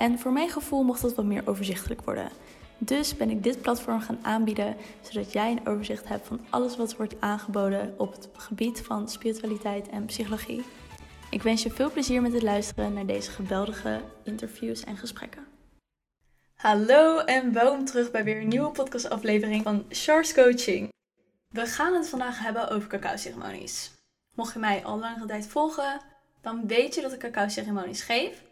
En voor mijn gevoel mocht dat wat meer overzichtelijk worden. Dus ben ik dit platform gaan aanbieden, zodat jij een overzicht hebt van alles wat wordt aangeboden op het gebied van spiritualiteit en psychologie. Ik wens je veel plezier met het luisteren naar deze geweldige interviews en gesprekken. Hallo en welkom terug bij weer een nieuwe podcastaflevering van Charles Coaching. We gaan het vandaag hebben over cacao-ceremonies. Mocht je mij al langere tijd volgen, dan weet je dat ik cacao-ceremonies geef.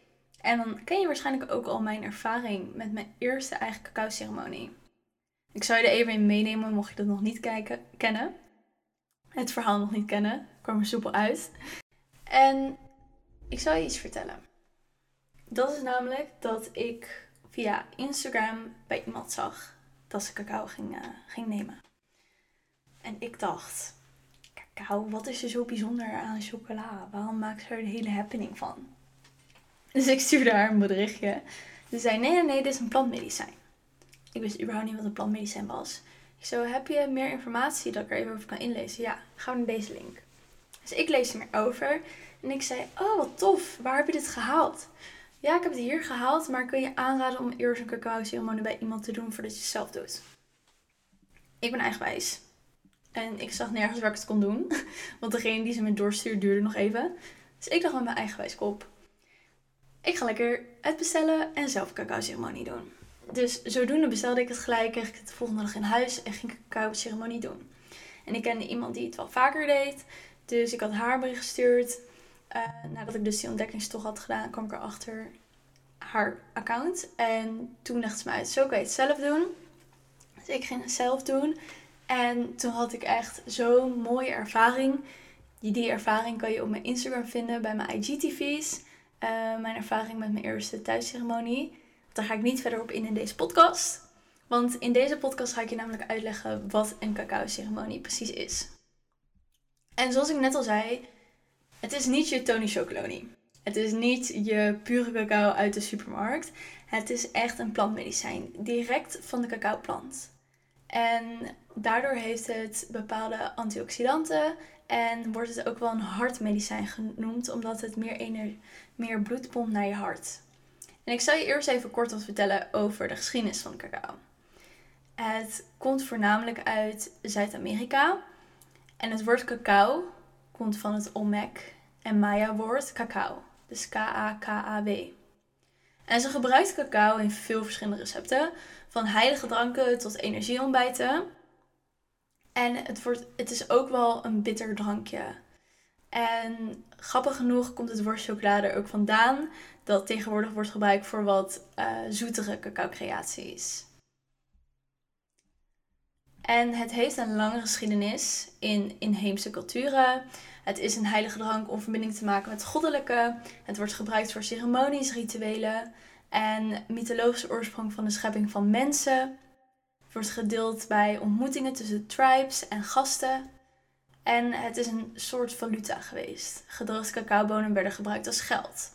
En dan ken je waarschijnlijk ook al mijn ervaring met mijn eerste eigen cacao-ceremonie. Ik zou je er even in meenemen, mocht je dat nog niet kijken, kennen. Het verhaal nog niet kennen, kwam er soepel uit. En ik zal je iets vertellen. Dat is namelijk dat ik via Instagram bij iemand zag dat ze cacao ging, uh, ging nemen. En ik dacht, cacao, wat is er zo bijzonder aan chocola? Waarom maakt ze er de hele happening van? Dus ik stuurde haar een berichtje. Ze zei, nee, nee, nee, dit is een plantmedicijn. Ik wist überhaupt niet wat een plantmedicijn was. Ik zo, heb je meer informatie dat ik er even over kan inlezen? Ja, ga naar deze link. Dus ik lees er meer over. En ik zei, oh, wat tof. Waar heb je dit gehaald? Ja, ik heb het hier gehaald, maar kun je aanraden om eerst een cacao bij iemand te doen voordat je het zelf doet? Ik ben eigenwijs. En ik zag nergens waar ik het kon doen. Want degene die ze me doorstuurde duurde nog even. Dus ik dacht met mijn eigenwijs kop ik ga lekker het bestellen en zelf een cacao ceremonie doen. Dus zodoende bestelde ik het gelijk, kreeg ik het de volgende dag in huis en ging ik een cacao ceremonie doen. En ik kende iemand die het wel vaker deed, dus ik had haar bericht gestuurd. Uh, nadat ik dus die ontdekkingstocht had gedaan, kwam ik erachter haar account. En toen dacht ze uit, zo kan je het zelf doen. Dus ik ging het zelf doen. En toen had ik echt zo'n mooie ervaring. Die, die ervaring kan je op mijn Instagram vinden bij mijn IGTV's. Eh, mijn ervaring met mijn eerste thuisceremonie. Daar ga ik niet verder op in in deze podcast. Want in deze podcast ga ik je namelijk uitleggen wat een cacao-ceremonie precies is. En zoals ik net al zei, het is niet je Tony Chocoloni. Het is niet je pure cacao uit de supermarkt. Het is echt een plantmedicijn, direct van de cacaoplant. En daardoor heeft het bepaalde antioxidanten en wordt het ook wel een hartmedicijn genoemd, omdat het meer, energie, meer bloed pompt naar je hart. En ik zal je eerst even kort wat vertellen over de geschiedenis van cacao. Het komt voornamelijk uit Zuid-Amerika. En het woord cacao komt van het Olmec en Maya woord cacao. Dus K-A-K-A-W. En ze gebruikt cacao in veel verschillende recepten. Van heilige dranken tot energieontbijten. En het, wordt, het is ook wel een bitter drankje. En grappig genoeg komt het woord chocolade er ook vandaan. Dat tegenwoordig wordt gebruikt voor wat uh, zoetere cacao-creaties. En het heeft een lange geschiedenis in inheemse culturen. Het is een heilige drank om verbinding te maken met goddelijke. Het wordt gebruikt voor ceremonies, rituelen en mythologische oorsprong van de schepping van mensen wordt gedeeld bij ontmoetingen tussen tribes en gasten. En het is een soort valuta geweest. Gedroogde cacaobonen werden gebruikt als geld.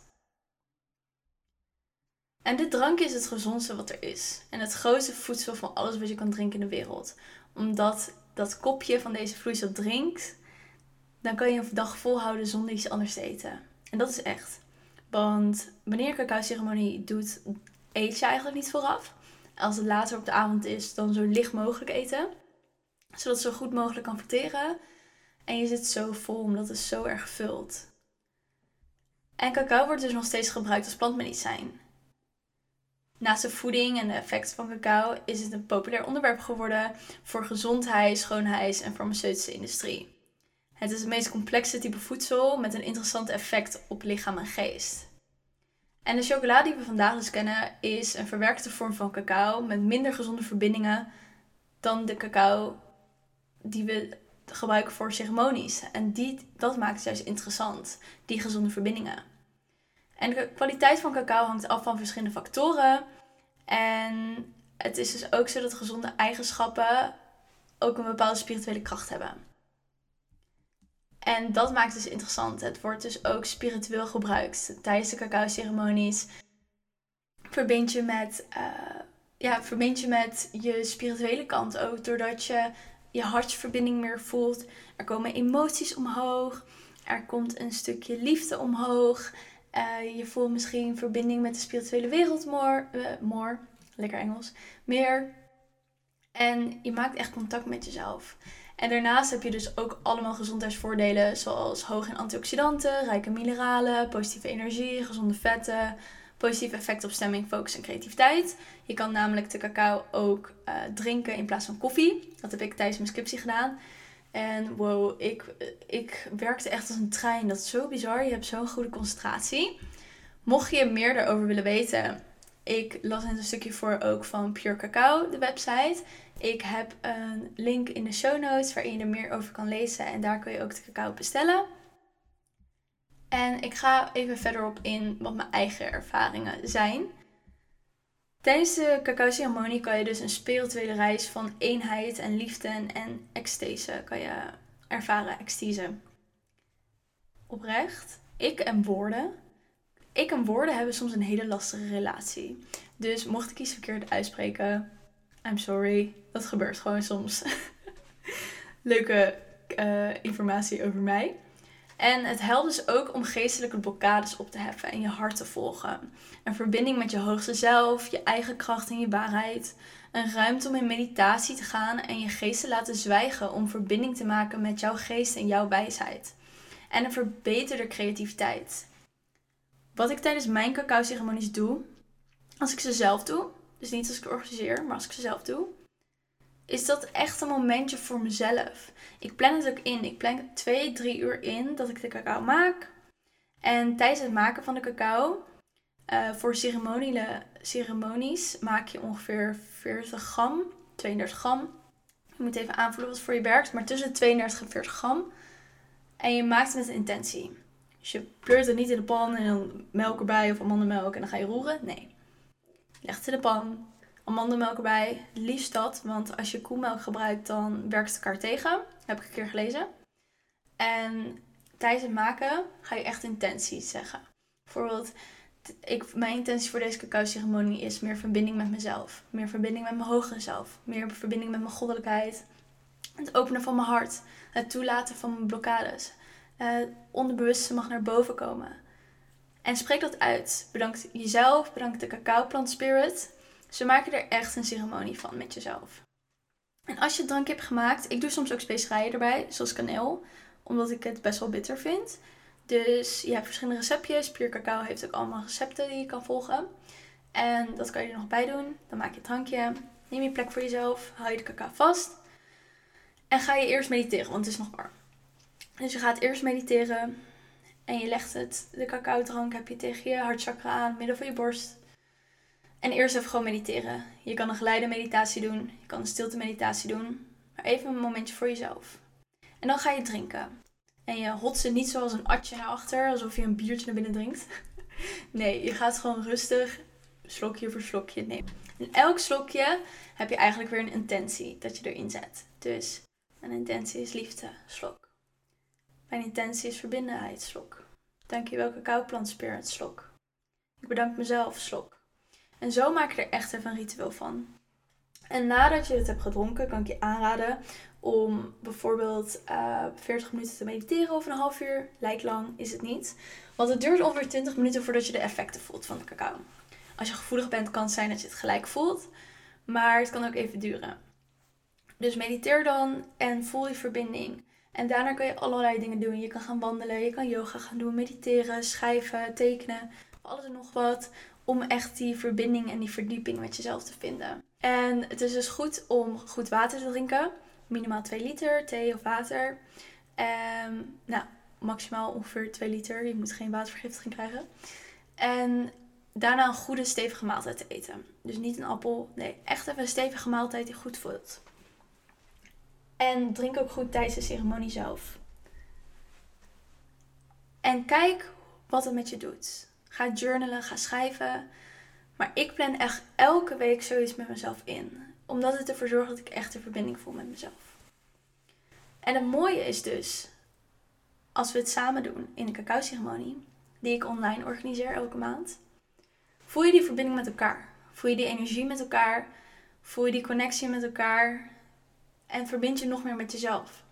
En dit drankje is het gezondste wat er is. En het grootste voedsel van alles wat je kan drinken in de wereld. Omdat dat kopje van deze vloeistof drinkt, dan kan je een dag volhouden zonder iets anders te eten. En dat is echt. Want wanneer je cacao ceremonie doet, eet je eigenlijk niet vooraf als het later op de avond is, dan zo licht mogelijk eten. Zodat het zo goed mogelijk kan verteren. En je zit zo vol omdat het zo erg vult. En cacao wordt dus nog steeds gebruikt als plantmedicijn. Naast de voeding en de effecten van cacao is het een populair onderwerp geworden voor gezondheid, schoonheid en farmaceutische industrie. Het is het meest complexe type voedsel met een interessant effect op lichaam en geest. En de chocolade die we vandaag dus kennen is een verwerkte vorm van cacao met minder gezonde verbindingen dan de cacao die we gebruiken voor ceremonies. En die, dat maakt het juist interessant, die gezonde verbindingen. En de kwaliteit van cacao hangt af van verschillende factoren. En het is dus ook zo dat gezonde eigenschappen ook een bepaalde spirituele kracht hebben. En dat maakt dus interessant. Het wordt dus ook spiritueel gebruikt. Tijdens de cacao-ceremonies verbind je met, uh, ja, verbind je met je spirituele kant ook. Doordat je je hartsverbinding meer voelt. Er komen emoties omhoog. Er komt een stukje liefde omhoog. Uh, je voelt misschien verbinding met de spirituele wereld more, uh, more. Lekker Engels. Meer. En je maakt echt contact met jezelf. En daarnaast heb je dus ook allemaal gezondheidsvoordelen, zoals hoog in antioxidanten, rijke mineralen, positieve energie, gezonde vetten, positieve effecten op stemming, focus en creativiteit. Je kan namelijk de cacao ook uh, drinken in plaats van koffie. Dat heb ik tijdens mijn scriptie gedaan. En wow, ik, ik werkte echt als een trein. Dat is zo bizar. Je hebt zo'n goede concentratie. Mocht je meer daarover willen weten, ik las net een stukje voor ook van Pure Cacao, de website. Ik heb een link in de show notes waarin je er meer over kan lezen. En daar kun je ook de cacao bestellen. En ik ga even verder op in wat mijn eigen ervaringen zijn. Tijdens de cacao-ceremonie kan je dus een spirituele reis van eenheid en liefde en extase kan je ervaren, extase. Oprecht, ik en woorden. Ik en woorden hebben soms een hele lastige relatie. Dus mocht ik iets verkeerd uitspreken, I'm sorry. Dat gebeurt gewoon soms. Leuke uh, informatie over mij. En het helpt dus ook om geestelijke blokkades op te heffen en je hart te volgen. Een verbinding met je hoogste zelf, je eigen kracht en je waarheid. Een ruimte om in meditatie te gaan en je geest te laten zwijgen om verbinding te maken met jouw geest en jouw wijsheid. En een verbeterde creativiteit. Wat ik tijdens mijn cacao-ceremonies doe, als ik ze zelf doe, dus niet als ik organiseer, maar als ik ze zelf doe, is dat echt een momentje voor mezelf. Ik plan het ook in. Ik plan twee, drie uur in dat ik de cacao maak. En tijdens het maken van de cacao, uh, voor ceremonies, maak je ongeveer 40 gram, 32 gram. Je moet even aanvoelen wat voor je werkt, maar tussen 32 en 40 gram. En je maakt het met een intentie. Dus je pleurt het niet in de pan en dan melk erbij of amandelmelk en dan ga je roeren. Nee. Je legt het in de pan, amandelmelk erbij. Liefst dat, want als je koemelk gebruikt, dan werkt het elkaar tegen. Heb ik een keer gelezen. En tijdens het maken ga je echt intenties zeggen. Bijvoorbeeld, ik, mijn intentie voor deze cacao-ceremonie is meer verbinding met mezelf. Meer verbinding met mijn hogere zelf. Meer verbinding met mijn goddelijkheid. Het openen van mijn hart. Het toelaten van mijn blokkades. Het onderbewuste mag naar boven komen. En spreek dat uit. Bedankt jezelf, bedankt de cacao plant spirit ze maken er echt een ceremonie van met jezelf. En als je het drankje hebt gemaakt, ik doe soms ook specerijen erbij, zoals kaneel, omdat ik het best wel bitter vind. Dus je hebt verschillende receptjes. Pure Cacao heeft ook allemaal recepten die je kan volgen. En dat kan je er nog bij doen. Dan maak je het drankje. Neem je plek voor jezelf. Hou je de cacao vast. En ga je eerst mediteren, want het is nog warm. Dus je gaat eerst mediteren. En je legt het, de cacao drank heb je tegen je hartchakra aan, midden van je borst. En eerst even gewoon mediteren. Je kan een geleide meditatie doen, je kan een stilte meditatie doen, maar even een momentje voor jezelf. En dan ga je drinken. En je hotst niet zoals een atje naar achter, alsof je een biertje naar binnen drinkt. Nee, je gaat gewoon rustig, slokje voor slokje nemen. En elk slokje heb je eigenlijk weer een intentie dat je erin zet. Dus mijn intentie is liefde, slok. Mijn intentie is verbindenheid, slok. Dank je welke kouplant spirit, slok. Ik bedank mezelf, slok. En zo maak je er echt even een ritueel van. En nadat je het hebt gedronken, kan ik je aanraden om bijvoorbeeld uh, eh, 40 minuten te mediteren of een half uur. Lijkt lang, is het niet. Want het duurt ongeveer 20 minuten voordat je de effecten voelt van de cacao. Als je gevoelig bent, kan het zijn dat je het gelijk voelt. Maar het kan ook even duren. Dus mediteer dan en voel je verbinding. En daarna kun je allerlei dingen doen. Je kan gaan wandelen, je kan yoga gaan doen, mediteren, schrijven, tekenen, alles en nog wat om echt die verbinding en die verdieping met jezelf te vinden. En het is dus goed om goed water te drinken. Minimaal 2 liter thee of water. Nou, maximaal ongeveer 2 liter. Je moet geen watervergiftiging krijgen. En daarna een goede stevige maaltijd te eten. Dus niet een appel. Nee, echt even een stevige maaltijd die goed voelt. En drink ook goed tijdens de ceremonie zelf. En kijk wat het met je doet. Ga journalen, ga schrijven. Maar ik plan echt elke week zoiets met mezelf in. Omdat het ervoor zorgt dat ik echt een verbinding voel met mezelf. En het mooie is dus, als we het samen doen in een cacao-ceremonie, die ik online organiseer elke maand, voel je die verbinding met elkaar. Voel je die energie met elkaar. Voel je die connectie met elkaar. En verbind je nog meer met jezelf.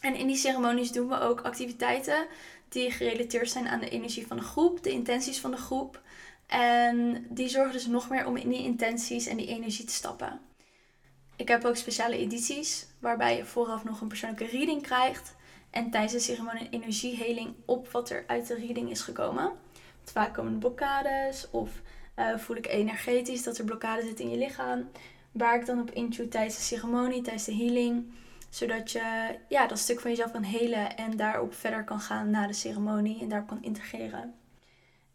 En in die ceremonies doen we ook activiteiten die gerelateerd zijn aan de energie van de groep, de intenties van de groep. En die zorgen dus nog meer om in die intenties en die energie te stappen. Ik heb ook speciale edities waarbij je vooraf nog een persoonlijke reading krijgt. En tijdens de ceremonie een energieheling op wat er uit de reading is gekomen. Vaak komen blokkades of uh, voel ik energetisch dat er blokkade zit in je lichaam. Waar ik dan op intune tijdens de ceremonie, tijdens de healing. Zodat je ja, dat stuk van jezelf kan helen en daarop verder kan gaan na de ceremonie en daarop kan integreren.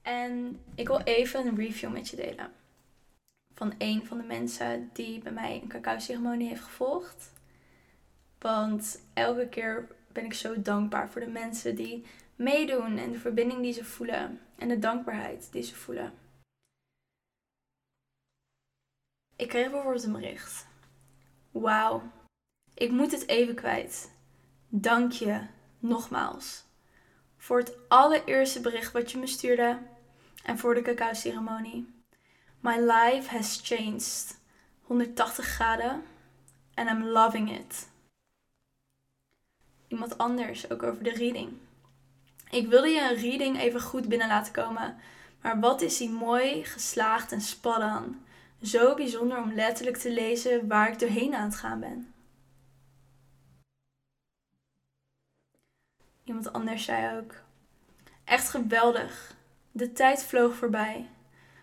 En ik wil even een review met je delen. Van een van de mensen die bij mij een cacao-ceremonie heeft gevolgd. Want elke keer ben ik zo dankbaar voor de mensen die meedoen en de verbinding die ze voelen en de dankbaarheid die ze voelen. Ik kreeg bijvoorbeeld een bericht. Wauw, ik moet het even kwijt. Dank je nogmaals voor het allereerste bericht wat je me stuurde en voor de cacao-ceremonie. My life has changed 180 graden and I'm loving it. Iemand anders ook over de reading. Ik wilde je een reading even goed binnen laten komen, maar wat is die mooi geslaagd en spannend zo bijzonder om letterlijk te lezen waar ik doorheen aan het gaan ben. Iemand anders zei ook: Echt geweldig. De tijd vloog voorbij.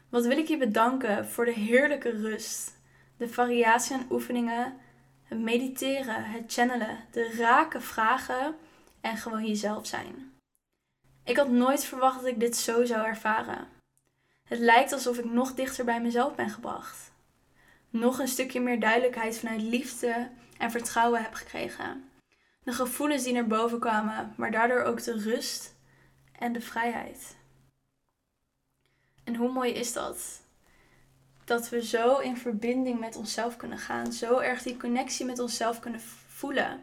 Wat wil ik je bedanken voor de heerlijke rust, de variatie aan oefeningen, het mediteren, het channelen, de rake vragen en gewoon jezelf zijn. Ik had nooit verwacht dat ik dit zo zou ervaren. Het lijkt alsof ik nog dichter bij mezelf ben gebracht. Nog een stukje meer duidelijkheid vanuit liefde en vertrouwen heb gekregen. De gevoelens die naar boven kwamen, maar daardoor ook de rust en de vrijheid. En hoe mooi is dat? Dat we zo in verbinding met onszelf kunnen gaan, zo erg die connectie met onszelf kunnen voelen.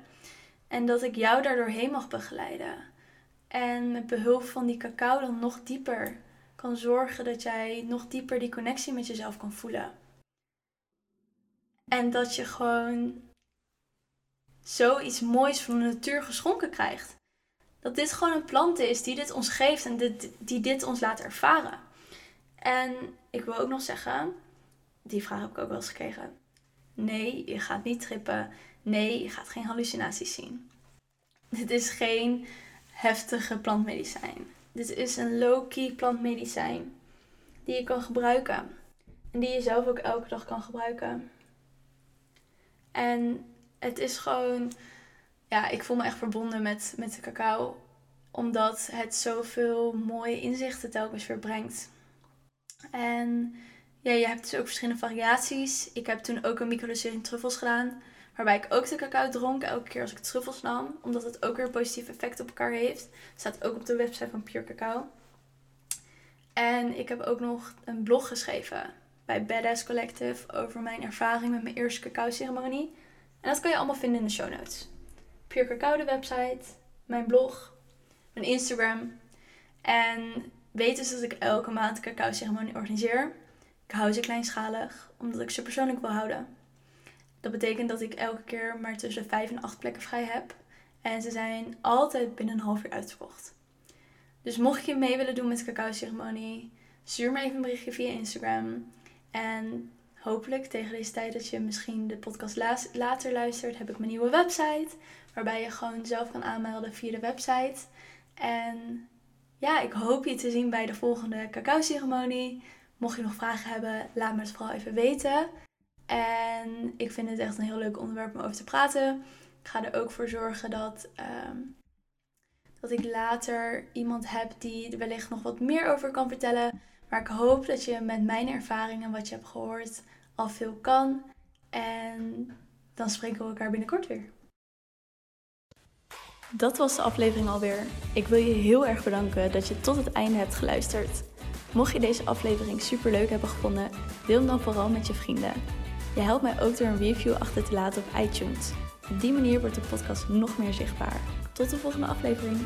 En dat ik jou daardoor heen mag begeleiden. En met behulp van die cacao dan nog dieper kan zorgen dat jij nog dieper die connectie met jezelf kan voelen. En dat je gewoon zoiets moois van de natuur geschonken krijgt. Dat dit gewoon een plant is die dit ons geeft en dit, die dit ons laat ervaren. En ik wil ook nog zeggen, die vraag heb ik ook wel eens gekregen. Nee, je gaat niet trippen. Nee, je gaat geen hallucinaties zien. Dit is geen heftige plantmedicijn. Dit is een low-key plantmedicijn die je kan gebruiken. En die je zelf ook elke dag kan gebruiken. En het is gewoon, ja, ik voel me echt verbonden met, met de cacao. Omdat het zoveel mooie inzichten telkens weer brengt. En ja, je hebt dus ook verschillende variaties. Ik heb toen ook een microdosering truffels gedaan. Waarbij ik ook de cacao dronk elke keer als ik truffels nam. Omdat het ook weer een positief effect op elkaar heeft. Staat ook op de website van Pure Cacao. En ik heb ook nog een blog geschreven bij Badass Collective over mijn ervaring met mijn eerste cacao ceremonie. En dat kan je allemaal vinden in de show notes. Pure Cacao, de website, mijn blog, mijn Instagram. En weet dus dat ik elke maand cacao ceremonie organiseer. Ik hou ze kleinschalig, omdat ik ze persoonlijk wil houden. Dat betekent dat ik elke keer maar tussen 5 en 8 plekken vrij heb. En ze zijn altijd binnen een half uur uitverkocht. Dus mocht je mee willen doen met de cacao ceremonie, stuur me even een berichtje via Instagram. En hopelijk tegen deze tijd dat je misschien de podcast later luistert, heb ik mijn nieuwe website. Waarbij je gewoon zelf kan aanmelden via de website. En ja, ik hoop je te zien bij de volgende cacao ceremonie. Mocht je nog vragen hebben, laat me het vooral even weten. En ik vind het echt een heel leuk onderwerp om over te praten. Ik ga er ook voor zorgen dat, ehm, dat ik later iemand heb die er wellicht nog wat meer over kan vertellen. Maar ik hoop dat je met mijn ervaringen, wat je hebt gehoord, al veel kan. En dan spreken we elkaar binnenkort weer. Dat was de aflevering alweer. Ik wil je heel erg bedanken dat je tot het einde hebt geluisterd. Mocht je deze aflevering super leuk hebben gevonden, deel hem dan vooral met je vrienden. Je helpt mij ook door een review achter te laten op iTunes. Op die manier wordt de podcast nog meer zichtbaar. Tot de volgende aflevering.